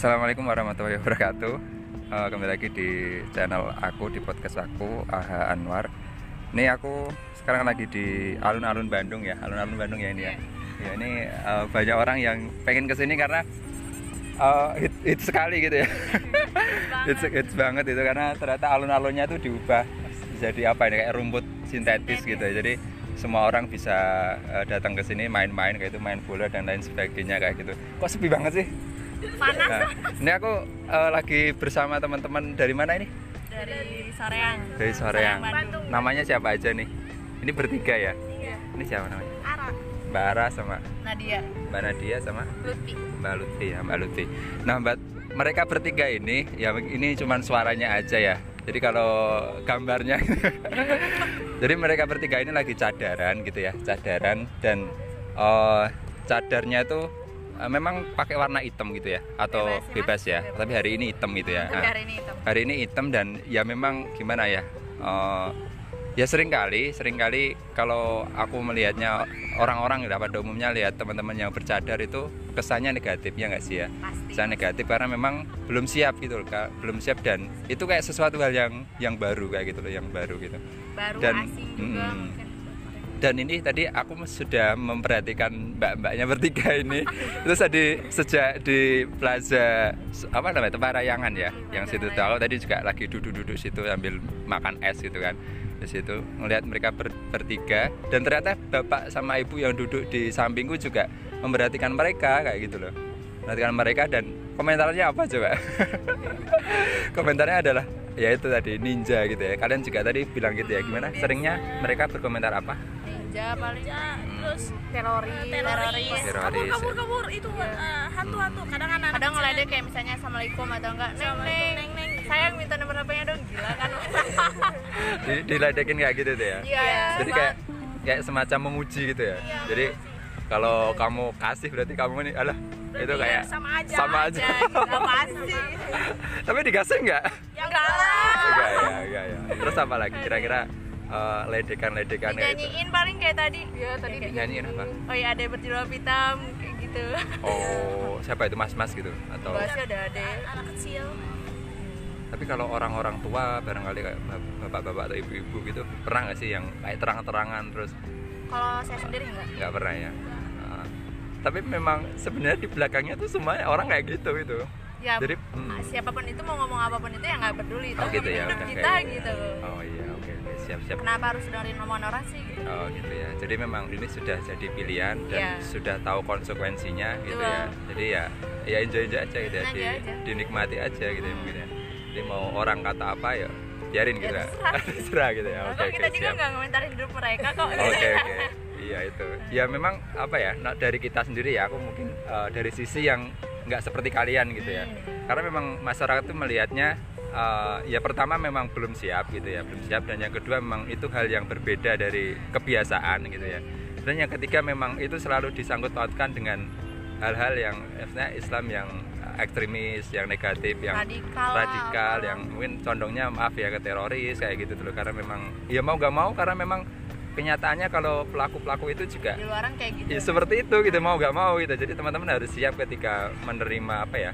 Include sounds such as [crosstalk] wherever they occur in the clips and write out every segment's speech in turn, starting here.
Assalamualaikum warahmatullahi wabarakatuh. Uh, kembali lagi di channel aku di podcast aku Aha Anwar. Ini aku sekarang lagi di alun-alun Bandung ya, alun-alun Bandung ya ini ya. Ya ini uh, banyak orang yang pengen ke sini karena uh, hit, hit sekali gitu ya. hits, hits banget itu karena ternyata alun-alunnya tuh diubah jadi apa ini kayak rumput sintetis gitu ya. Jadi semua orang bisa uh, datang ke sini main-main kayak itu main bola dan lain sebagainya kayak gitu. Kok sepi banget sih? Panas Nah, ini aku uh, lagi bersama teman-teman dari mana ini? dari Soreang Dari Soreang. Bandung Namanya siapa aja nih? Ini bertiga ya? iya Ini siapa namanya? Ara Mbak Ara sama Nadia Mbak Nadia sama Lutfi Mbak Lutfi ya Mbak Lutfi. Nah Mbak mereka bertiga ini ya ini cuman suaranya aja ya. Jadi kalau gambarnya [laughs] Jadi mereka bertiga ini lagi cadaran gitu ya, cadaran dan eh, cadarnya itu eh, memang pakai warna hitam gitu ya atau Bebas, bebas, ya. Bebas. Tapi hari ini hitam gitu ya. tapi Nah, hari ini itu hari ini hitam dan ya memang gimana ya eh, ya sering kali sering kali kalau aku melihatnya orang-orang ya pada umumnya lihat teman-teman yang bercadar itu kesannya negatif ya nggak sih ya pasti kesan negatif karena memang belum siap gitu loh Kak. belum siap dan itu kayak sesuatu hal yang yang baru kayak gitu loh yang baru gitu baru dan- asing juga mm, mungkin dan ini tadi aku sudah memperhatikan mbak-mbaknya bertiga ini. [laughs] Terus tadi sejak di plaza apa namanya tempat rayangan ya yang situ tahu tadi juga lagi duduk-duduk situ sambil makan es gitu kan. Di situ melihat mereka ber- bertiga. Dan ternyata bapak sama ibu yang duduk di sampingku juga memperhatikan mereka kayak gitu loh. Memperhatikan mereka dan komentarnya apa coba? [laughs] Komentarnya adalah ya itu tadi ninja gitu ya. Kalian juga tadi bilang gitu ya gimana? Seringnya mereka berkomentar apa ninja paling. terus teroris. Teroris. Teroris, kabur kabur kabur itu eh, hantu-hantu. Kadang anak kadang ngeledek kayak misalnya assalamualaikum atau enggak neng neng. neng neng. Sayang minta nomor HP-nya dong gila kan. [laughs] Di, diledekin kayak gitu tuh ya? Iya jadi kayak kayak semacam memuji gitu ya? Jadi kalau kamu kasih berarti kamu ini alah itu kayak sama aja. sama aja. Gila [laughs] pasti. Tapi dikasih nggak ya enggak lah. Enggak ya enggak ya. Terus apa lagi? Kira-kira eh, ledekan-ledekan itu. Dinyanyiin paling kayak tadi. Iya tadi nyanyiin apa? Oh iya ada yang berjilbab hitam kayak gitu. Oh siapa itu? Mas-mas gitu? Atau? Bahasnya udah ada anak kecil. Tapi kalau orang-orang tua barangkali kayak bap- bapak-bapak atau ibu-ibu gitu pernah nggak sih yang kayak terang-terangan terus? Kalau saya sendiri enggak nggak pernah ya? Ah. tapi memang sebenarnya di belakangnya tuh semuanya orang kayak gitu itu ya Jadi, hmm. siapa pun itu mau ngomong apa pun itu ya nggak peduli. Oh, gitu ya, kita kayak- gitu. Oh iya oke oke siap siap kenapa harus dengerin omongan orang sih gitu oh gitu ya jadi memang ini sudah jadi pilihan dan Iya. sudah tahu konsekuensinya gitu Betul. ya jadi ya ya enjoy enjoy aja gitu ya di- aja. dinikmati aja gitu ya Hmm. mungkin ya jadi mau orang kata apa ya biarin gitu ya terserah. [laughs] terserah gitu ya oke oke kita juga siap nggak ngomentarin hidup mereka kok [laughs] Oke oke. Iya itu. Ya memang apa ya? nah, dari kita sendiri ya, aku mungkin eh, dari sisi yang nggak seperti kalian gitu ya. Hmm. Karena memang masyarakat itu melihatnya eh, ya pertama memang belum siap gitu ya, belum siap. Dan yang kedua memang itu hal yang berbeda dari kebiasaan gitu ya. Dan yang ketiga memang itu selalu disangkut pautkan dengan hal-hal yang Islam yang ekstremis, yang negatif, yang radikal radikal lah. yang mungkin condongnya maaf ya ke teroris kayak gitu dulu. Karena memang ya mau gak mau karena memang kenyataannya kalau pelaku-pelaku itu juga di luaran kayak gitu ya seperti itu gitu mau gak mau gitu. Jadi teman-teman harus siap ketika menerima apa ya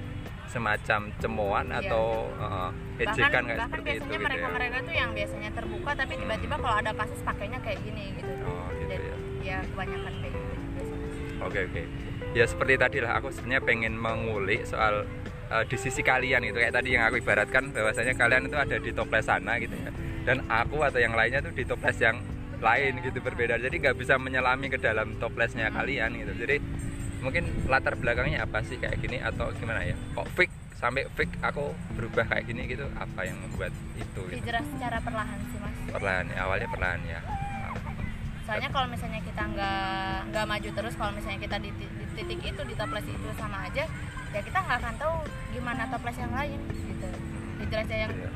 semacam cemoan Iya. atau uh, ejekan kayak seperti itu biasanya gitu mereka ya mereka tuh yang biasanya terbuka tapi tiba-tiba kalau ada kasus pakainya kayak gini gitu oh gitu Jadi, ya ya kebanyakan kayak gitu biasanya. Oke oke. Ya seperti tadi lah aku sebenarnya pengen mengulik soal uh, di sisi kalian gitu kayak tadi yang aku ibaratkan bahwasanya kalian itu ada di toples sana gitu ya. Dan aku atau yang lainnya tuh di toples yang lain gitu berbeda. Jadi nggak bisa menyelami ke dalam toplesnya kalian gitu. Jadi mungkin latar belakangnya apa sih kayak gini atau gimana ya? Kok fix sampai fix aku berubah kayak gini gitu apa yang membuat itu gitu? hijrah secara perlahan sih mas Perlahan ya, awalnya perlahan ya. soalnya kalau misalnya kita nggak nggak maju terus kalau misalnya kita di, di titik itu di toples itu sama aja ya kita nggak akan tahu gimana toples yang lain gitu hijrah yang Iya.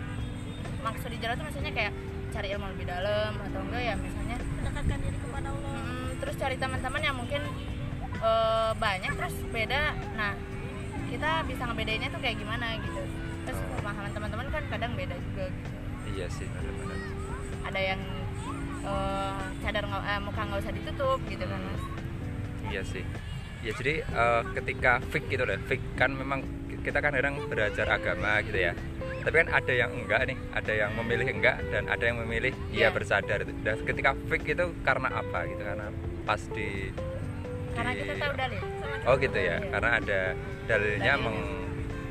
maksud hijrah itu misalnya kayak cari ilmu lebih dalam atau enggak ya misalnya mendekatkan diri kepada Allah mm, terus cari teman-teman yang mungkin eh, banyak terus beda. Nah kita bisa ngebedainnya tuh kayak gimana gitu. Terus pemahaman teman-teman kan kadang beda juga gitu. Iya sih benar-benar. ada yang eh, cadar nggak eh, muka nggak usah ditutup gitu kan mas. Iya sih. Ya jadi eh, ketika fake gitu loh, fake kan memang kita kan kadang belajar agama gitu ya. Tapi kan ada yang enggak nih ada yang memilih enggak dan ada yang memilih iya Iya. bersadar. Itu dan ketika fake itu karena apa gitu? Karena pas di, karena kita tahu dalil oh gitu ya Iya. karena ada dalilnya Dalilnya. meng-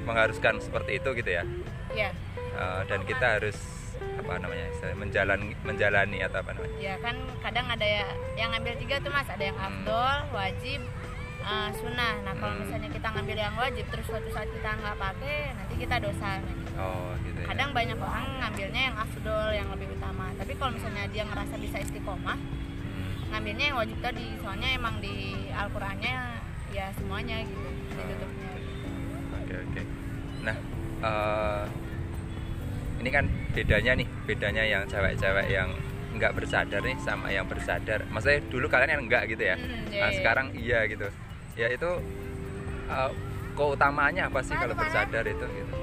mengharuskan seperti itu gitu ya ya Eh, dan kita harus apa namanya menjalani menjalani atau apa namanya ya kan kadang ada ya yang ngambil tiga tuh mas ada yang Hmm. afdol wajib eh, sunnah nah kalau Hmm. misalnya kita ngambil yang wajib terus suatu saat kita nggak pakai nanti kita dosa gitu. oh gitu ya kadang banyak orang ngambilnya yang afdol yang lebih utama tapi kalau misalnya dia ngerasa bisa istiqomah Hmm. Ngambilnya yang wajib tadi soalnya emang di Al-Qur'annya ya semuanya gitu ditutupnya Oke oke. Nah, eh, ini kan bedanya nih, bedanya yang cewek-cewek yang nggak bersadar nih sama yang bersadar. Maksudnya dulu kalian yang enggak gitu ya. Hmm, iya, Nah, iya. sekarang iya gitu. Ya itu eh, keutamaannya apa sih kalau bersadar itu gitu?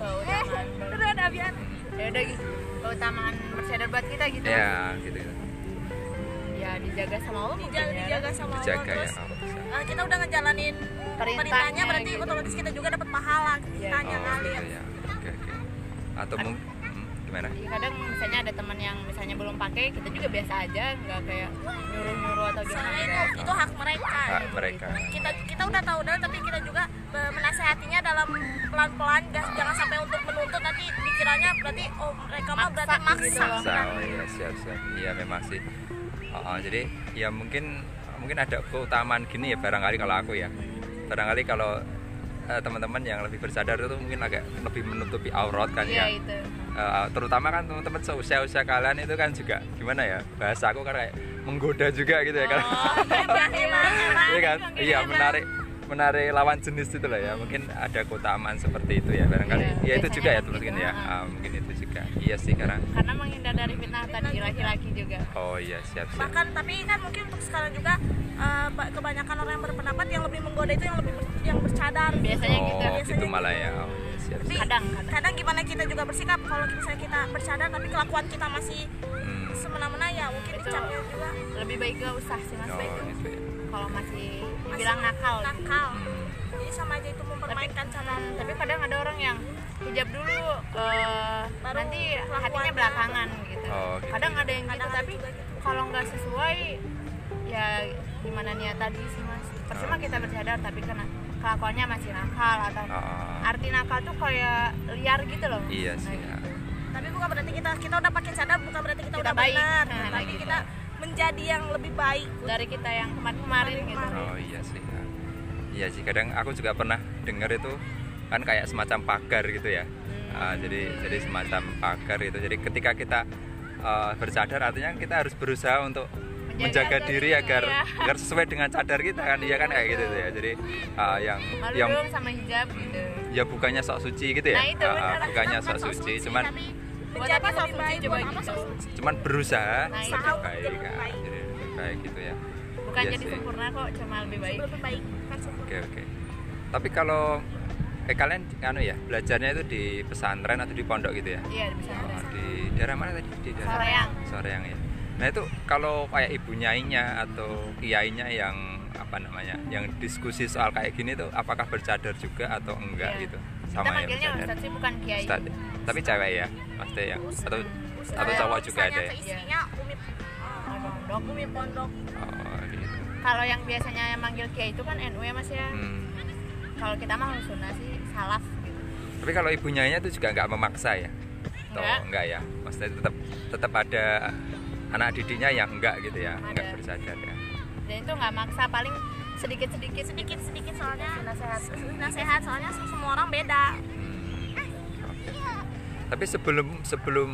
keutamaan abian. ya udah gitu keutamaan bersadar buat kita gitu Ya, gitu. gitu. Ya dijaga sama Allah mungkin Dijaga, ya. dijaga sama Allah Dijaga ya. terus oh, bisa. eh, kita udah ngejalanin Perintahnya perintahnya berarti gitu. otomatis kita juga dapat pahala Iya. kitanya Oh, kali gitu ya. Oke oke. Atau Ad- mungkin hmm, gimana? Ya, kadang misalnya ada teman yang misalnya belum pakai kita juga biasa aja nggak kayak nyuruh nyuruh atau gimana soalnya itu enggak. itu hak mereka Hak mereka. kita kita udah tahu dan tapi kita juga eh, menasehatinya dalam pelan pelan jangan sampai untuk menuntut nanti dikiranya berarti oh mereka mah berarti Maksa maksa gitu. Maksa, oh iya siap siap. Iya memang sih. Oh, oh, jadi ya mungkin mungkin ada keutamaan gini ya barangkali kalau aku ya. Barangkali kalau eh, teman-teman yang lebih bersadar itu mungkin agak lebih menutupi aurat kan iya ya. itu Eh, terutama kan teman-teman seusia-usia kalian itu kan juga gimana ya bahasa aku kan kayak menggoda juga gitu ya kan. oh emang [laughs] emang Iya kan? Iya menarik menarik lawan jenis itu lah ya mungkin ada keutamaan seperti itu ya barangkali Iya, ya itu juga ya kan gitu. ya Ah, mungkin itu juga iya sih karena karena menghindar dari fitnah tadi laki-laki juga oh iya siap siap bahkan tapi kan mungkin untuk sekarang juga ba- kebanyakan orang yang berpendapat yang lebih menggoda itu yang lebih ber- yang bercadar Biasanya oh, gitu. gitu Biasanya malah gitu. ya oh, iya, siap Tapi siap kadang kadang kadang gimana kita juga bersikap kalau misalnya kita bercadar tapi kelakuan kita masih Hmm. semena-mena ya mungkin Itu. dicapnya juga lebih baik gak usah sih mas oh baik itu gitu ya kalau masih masih dibilang nakal gitu. nakal Hmm. jadi sama aja itu mempermainkan cara Hmm, tapi kadang ada orang yang hijab dulu eh, Baru nanti hatinya belakangan gitu. Oh, gitu. Kadang ada yang gitu tapi gitu. kalau nggak sesuai ya gimana niat tadi sih mas. Percuma Oh. kita bersadar tapi karena kelakuannya masih nakal atau Oh, arti nakal tuh kayak liar gitu loh. iya sih Nah, ya. tapi bukan berarti kita kita udah pakai cadar bukan berarti kita, Kita udah baik. benar Nah, tapi gitu. kita menjadi yang lebih baik Dari kita yang kemarin-kemarin gitu. Oh iya sih ya. iya sih kadang aku juga pernah dengar itu kan kayak semacam pagar gitu ya. Ah, jadi jadi semacam pagar itu jadi ketika kita eh, bersadar artinya kita harus berusaha untuk menjaga Menjaga diri agar iya. [laughs] agar sesuai dengan cadar kita kan iya kan kayak gitu tuh ya jadi ah, yang Malu yang dong sama hijab gitu. ya bukannya sok suci gitu ya Nah, itu benar. bukannya sok bukan suci cuman apa sok lebih suci coba gitu? sok suci cuman berusaha Nah, lebih itu. baik Lebih kan baik. jadi lebih baik gitu ya Bukan Iya jadi sih. sempurna kok, cuma lebih baik. lebih baik kan sempurna. Oke oke. Tapi kalau eh kalian anu ya belajarnya itu di pesantren atau di pondok gitu ya? Iya, bisa. Oh, di daerah mana tadi? Di daerah Soreang. Soreang ya. Nah itu kalau kayak ibu nyainya atau kiainya yang apa namanya, yang diskusi soal kayak gini tuh, apakah bercadar juga atau enggak Iya. gitu? Kita Sama ya manggilnya bercadar. Ustadz sih bukan kiai. Ustadz. Tapi cewek ya, maksudnya ya. Atau Ustaz, atau cowok juga ada ya? ke istrinya umi Oh, pondok. umi pondok Oh gitu. Kalau yang biasanya yang manggil kiai itu kan NU ya Mas ya. Hmm. Kalau kita mah sunnah sih salaf gitu. Tapi kalau ibu nyainya itu juga nggak memaksa ya? Atau Enggak. enggak ya? Maksudnya tetap tetap ada anak didiknya yang enggak gitu ya, enggak Ada. bersadar ya. Dan itu nggak maksa paling sedikit-sedikit sedikit sedikit soalnya nasihat. nasihat soalnya semua orang beda Hmm. Tapi sebelum sebelum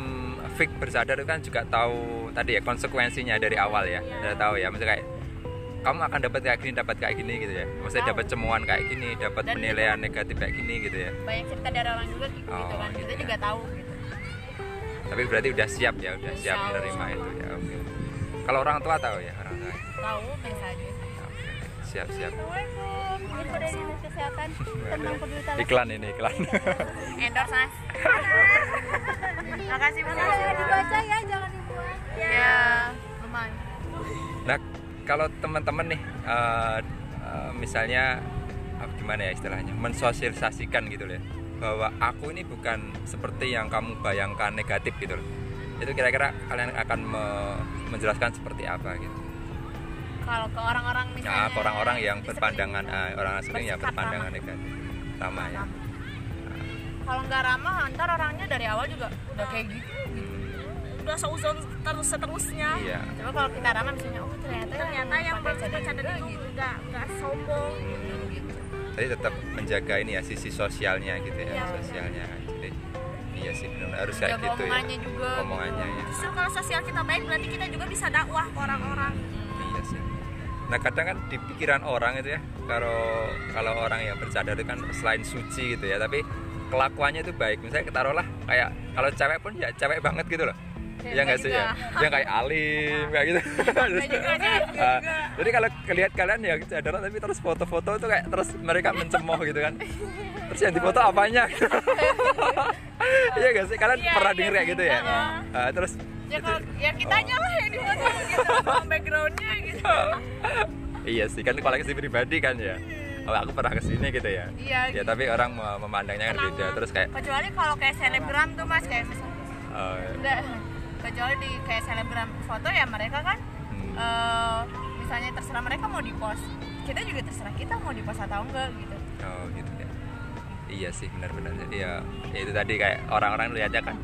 fake bersadar itu kan juga tahu tadi ya konsekuensinya dari awal ya, udah tahu ya, maksudnya kayak kamu akan dapat kayak gini, dapat kayak gini gitu ya. Maksudnya dapat cemuan kayak gini, dapat penilaian negatif kayak gini gitu ya. Banyak cerita dari orang juga gitu Oh, kan. gitu Kita ya. juga tahu gitu. Tapi berarti udah siap ya, udah siap Tahu. menerima itu ya. Oke. Kalau orang tua tahu ya, orang tua. Tahu biasa aja. Oke, siap siap. Kesehatan tentang peduli talak. Iklan ini iklan. [laughs] Endorse Mas. Makasih Mas. dibaca ya jangan dibuang Ya, lumayan. Nah, kalau teman-teman nih, eh, eh, misalnya apa gimana ya istilahnya mensosialisasikan gitu loh ya bahwa aku ini bukan seperti yang kamu bayangkan negatif gitu loh. Itu kira-kira kalian akan me- menjelaskan seperti apa gitu? Kalau ke orang-orang misalnya nah ke orang-orang yang berpandangan ah, orang asing yang berpandangan ramah. negatif. Ramah ya. Kalau nggak ramah ntar orangnya dari awal juga udah kayak gitu. Hmm, udah seuzon terus seterusnya iya coba kalau kita ramah misalnya oh ternyata ternyata yang pakai pakai cadar itu gitu nggak nggak sombong gitu tapi tetap menjaga ini ya sisi sosialnya gitu ya benar. sosialnya jadi iya sih benar harus kayak gitu ya omongannya juga omongannya ya justru kalau sosial kita baik berarti kita juga bisa dakwah ke orang-orang Iya sih. Nah kadang kan di pikiran orang itu ya, kalau kalau orang yang bercadar itu kan selain suci gitu ya, tapi kelakuannya itu baik. Misalnya taruhlah kayak kalau cewek pun ya cewek banget gitu loh. Iya nggak gitu sih ya? Yang kayak alim kayak gitu. [laughs] Ah, jadi kalau kelihat kalian ya cadaran tapi terus foto-foto itu kayak terus mereka mencemooh gitu kan. Terus yang difoto apanya? [laughs] Iya gak sih? Kalian Iya, pernah iya denger kayak gitu ya? Ah, terus ya kalau ya kitanya lah yang di foto gitu backgroundnya gitu [laughs] Iya sih kan koleksi pribadi kan ya. Oh, aku pernah ke sini gitu ya. iya Ya gitu. tapi orang mem- memandangnya kan beda. Terus kayak kecuali kalau kayak selebgram tuh mas kayak misalnya eh, enggak kecuali di kayak selebgram foto ya mereka kan hmm, eh, misalnya terserah mereka mau di post kita juga terserah kita mau di post atau enggak gitu oh gitu ya. Iya sih benar-benar. Jadi ya, ya itu tadi kayak orang-orang lihatnya kan,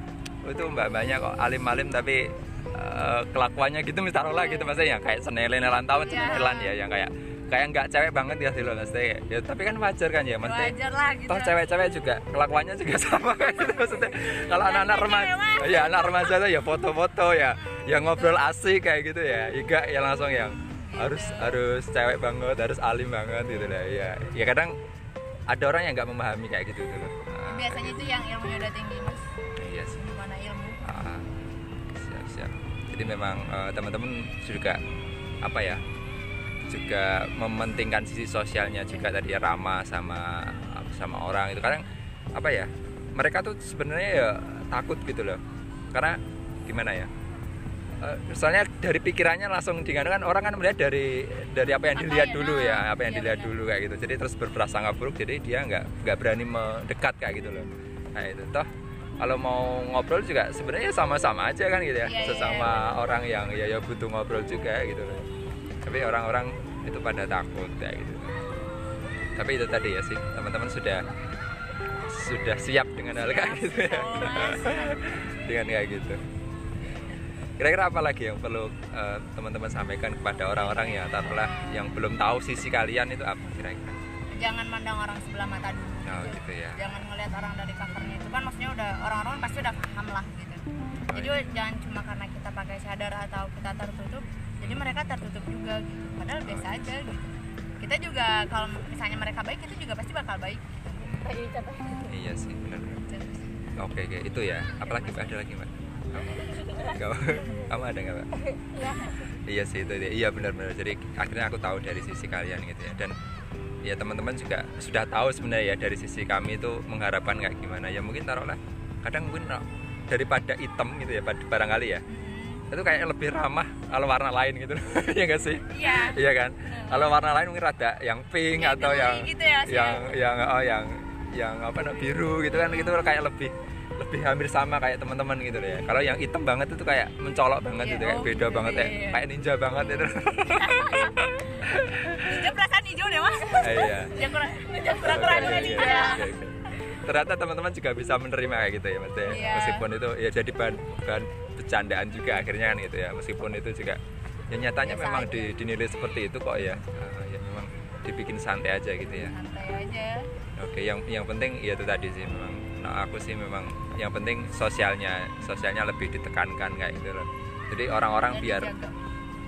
oh itu mbak-mbaknya kok alim-alim tapi eh, kelakuannya gitu misalnya gitu maksudnya ya kayak senelen-nelan tahun Iya. senelan ya yang kayak kayak nggak cewek banget ya sih maksudnya ya tapi kan wajar kan ya maksudnya wajar lah gitu. toh cewek-cewek juga kelakuannya juga [laughs] sama kayak gitu maksudnya kalau anak-anak remaja ya anak remaja tuh ya foto-foto ya yang ngobrol asik kayak gitu ya enggak ya langsung yang harus harus cewek banget harus alim banget gitu lah ya ya kadang ada orang yang nggak memahami kayak gitu tuh. Loh Ah, biasanya itu yang ilmunya udah tinggi mas iya sih. Gimana ilmu? Ah, siap siap. Jadi memang eh, teman-teman juga apa ya juga mementingkan sisi sosialnya juga tadi ya ramah sama sama orang itu. Kadang apa ya mereka tuh sebenarnya ya takut gitu loh. Karena gimana ya Eh, soalnya dari pikirannya langsung dengan kan orang kan melihat dari dari apa yang Apa dilihat ya, dulu ya apa yang iya dilihat dulu kayak gitu. Jadi terus berprasangka buruk jadi dia nggak nggak berani mendekat kayak gitu loh. Nah itu toh kalau mau ngobrol juga sebenarnya sama-sama aja kan gitu ya. Iya, iya, sesama orang yang ya ya butuh ngobrol juga gitu loh tapi orang-orang itu pada takut kayak gitu. Tapi itu tadi ya sih teman-teman sudah sudah siap dengan hal kayak gitu ya. Dengan kayak gitu. Kira-kira apa lagi yang perlu eh, teman-teman sampaikan kepada orang-orang ya taruhlah yang belum tahu sisi kalian itu apa kira-kira? Jangan mandang orang sebelah mata dulu. Oh gitu ya. Jangan ngelihat orang dari covernya. Itu kan maksudnya udah orang-orang pasti udah paham lah gitu. Oh, jadi iya. jangan cuma karena kita pakai cadar atau kita tertutup jadi mereka tertutup juga gitu. Padahal Oh, biasa iya. aja gitu. Kita juga kalau misalnya mereka baik kita juga pasti bakal baik. Iya sih benar-benar oke oke. Itu ya. Apalagi ada lagi mbak kamu kamu ada nggak mbak iya. Sih itu dia. Iya benar-benar jadi akhirnya aku tahu dari sisi kalian gitu ya. Dan ya teman-teman juga sudah tahu sebenarnya ya dari sisi kami itu mengharapkan kayak gimana. Ya mungkin taruhlah kadang mungkin daripada hitam gitu ya barangkali ya. Itu kayak lebih ramah kalau warna lain gitu. [laughs] Ya nggak sih? Iya. Iya kan? Kalau warna lain mungkin rada yang pink Ya, atau yang gitu ya, yang yang oh yang yang apa namanya biru gitu kan. Gitu kayak lebih lebih hampir sama kayak teman-teman gitu ya kalau yang hitam banget itu kayak mencolok banget Iya, gitu kayak oh beda gitu, banget ya iya, iya. kayak ninja banget itu. [laughs] Ninja perasaan hijau deh mas. Iya. [laughs] Ninja kurang ninja kurang ninja oke. ternyata teman-teman juga bisa menerima kayak gitu ya maksudnya Iya. meskipun itu ya jadi bahan bahan bercandaan juga akhirnya kan gitu ya meskipun itu juga ya nyatanya Biasa memang aja. di- dinilai seperti itu kok ya Ah, ya memang dibikin santai aja gitu ya santai aja Oke, yang yang penting ya itu tadi sih memang. Nah, aku sih memang yang penting sosialnya, sosialnya lebih ditekankan kayak gitu loh. Jadi orang-orang Dan biar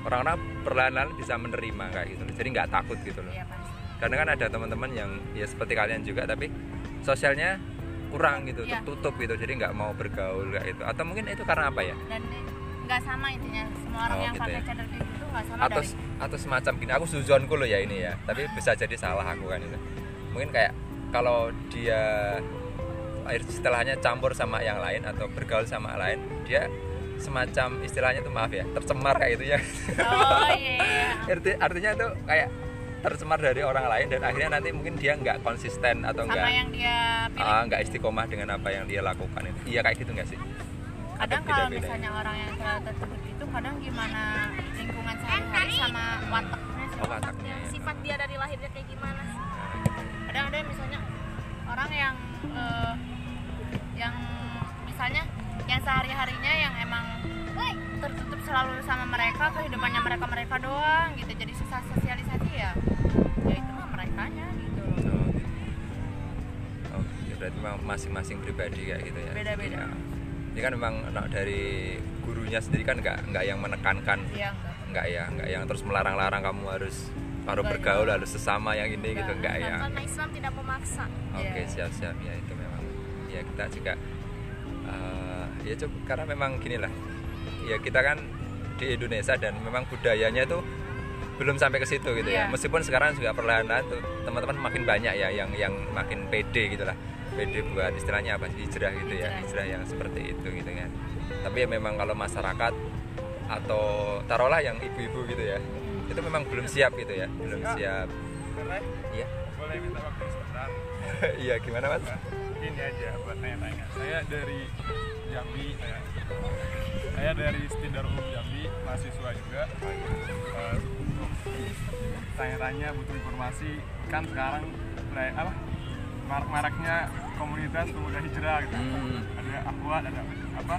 orang-orang perlahan-lahan bisa menerima kayak gitu loh. Jadi nggak takut gitu loh. iya pasti Karena kan ada teman-teman yang ya seperti kalian juga tapi sosialnya kurang gitu, Iya. tertutup gitu. Jadi nggak mau bergaul kayak itu. Atau mungkin itu karena apa ya? dan nggak sama intinya semua orang Oh, yang gitu pakai ya. cadar kayak gitu nggak sama atau dari atau semacam gini aku suzonku loh ya ini ya tapi bisa jadi salah aku kan itu mungkin kayak kalau dia air istilahnya campur sama yang lain atau bergaul sama lain dia semacam istilahnya tuh maaf ya tercemar kayak gitu ya oh iya, iya. [laughs] Arti, artinya tuh kayak tercemar dari orang lain dan akhirnya nanti mungkin dia nggak konsisten atau sama nggak yang dia pilih ah, nggak istiqomah dengan apa yang dia lakukan itu iya kayak gitu nggak sih kadang Atau kalau beda-beda? misalnya orang yang terlalu tertutup itu kadang gimana lingkungan sehari-hari sama wataknya sih. oh wataknya yang ya. sifat dia dari lahirnya kayak gimana sih kadang ada misalnya orang yang eh, yang misalnya yang sehari harinya yang emang tertutup selalu sama mereka kehidupannya mereka mereka doang gitu jadi susah sosialisasi berarti memang masing-masing pribadi kayak gitu ya. Beda-beda. Ya. Ini kan memang nah, dari gurunya sendiri kan nggak nggak yang menekankan, iya enggak nggak ya, nggak yang terus melarang-larang kamu harus baru Enggak, bergaul harus sesama yang ini gitu, Enggak. enggak ya. karena Islam tidak memaksa Oke Iya. siap-siap ya itu memang ya kita juga eh, ya cukup karena memang gini lah ya kita kan di Indonesia dan memang budayanya itu belum sampai ke situ gitu ya Iya. meskipun sekarang juga perlahan-lahan tuh teman-teman makin banyak ya yang yang makin pede gitu lah pede buat istilahnya apa sih hijrah gitu ya Hijrah. yang seperti itu gitu kan. Tapi ya memang kalau masyarakat atau taruhlah yang ibu-ibu gitu ya itu memang belum siap gitu ya belum siap. iya. Boleh minta waktu sebentar. [laughs] Iya gimana mas? Ini aja buat tanya-tanya saya dari Jambi saya, saya dari Stidar Umum Jambi mahasiswa juga. Eh, tanya-tanya butuh informasi. Kan sekarang mulai apa marak-maraknya komunitas pemuda hijrah gitu Hmm. ada akhwat ada apa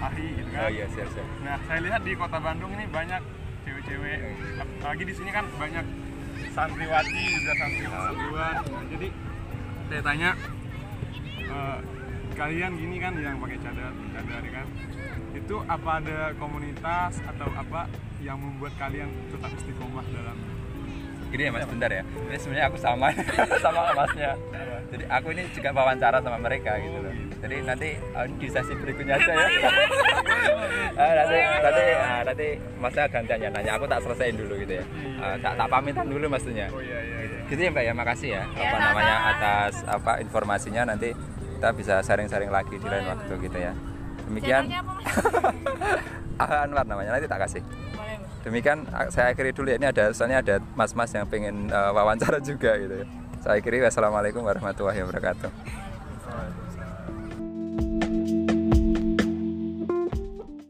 ahli gitu kan oh iya siap siap Nah, saya lihat di kota Bandung ini banyak cewek-cewek, apalagi di sini kan banyak santriwati juga santriwan. Nah, jadi saya tanya, eh, kalian gini kan yang pakai cadar, cadar ya kan? Itu apa ada komunitas atau apa yang membuat kalian tetap istiqomah dalam gini ya mas bentar ya. Ini sebenarnya aku sama [laughs] sama masnya. Jadi aku ini juga wawancara sama mereka gitu loh. Jadi nanti uh, di sesi berikutnya aja ya. [laughs] Ah, nanti nanti ah, nanti masnya gantian ya nanya aku tak selesaiin dulu gitu ya. Ah, tak tak pamitan dulu maksudnya. Oh iya iya. iya. gitu ya mbak ya. Makasih ya. Apa namanya atas apa informasinya. Nanti kita bisa sharing-sharing lagi di lain waktu gitu ya. Demikian. [laughs] Anwar namanya. Nanti tak kasih Demikian saya akhiri dulu ya. Ini ada soalnya ada mas-mas yang pengen eh, wawancara [laughs] juga gitu ya. Saya akhiri wassalamualaikum warahmatullahi wabarakatuh.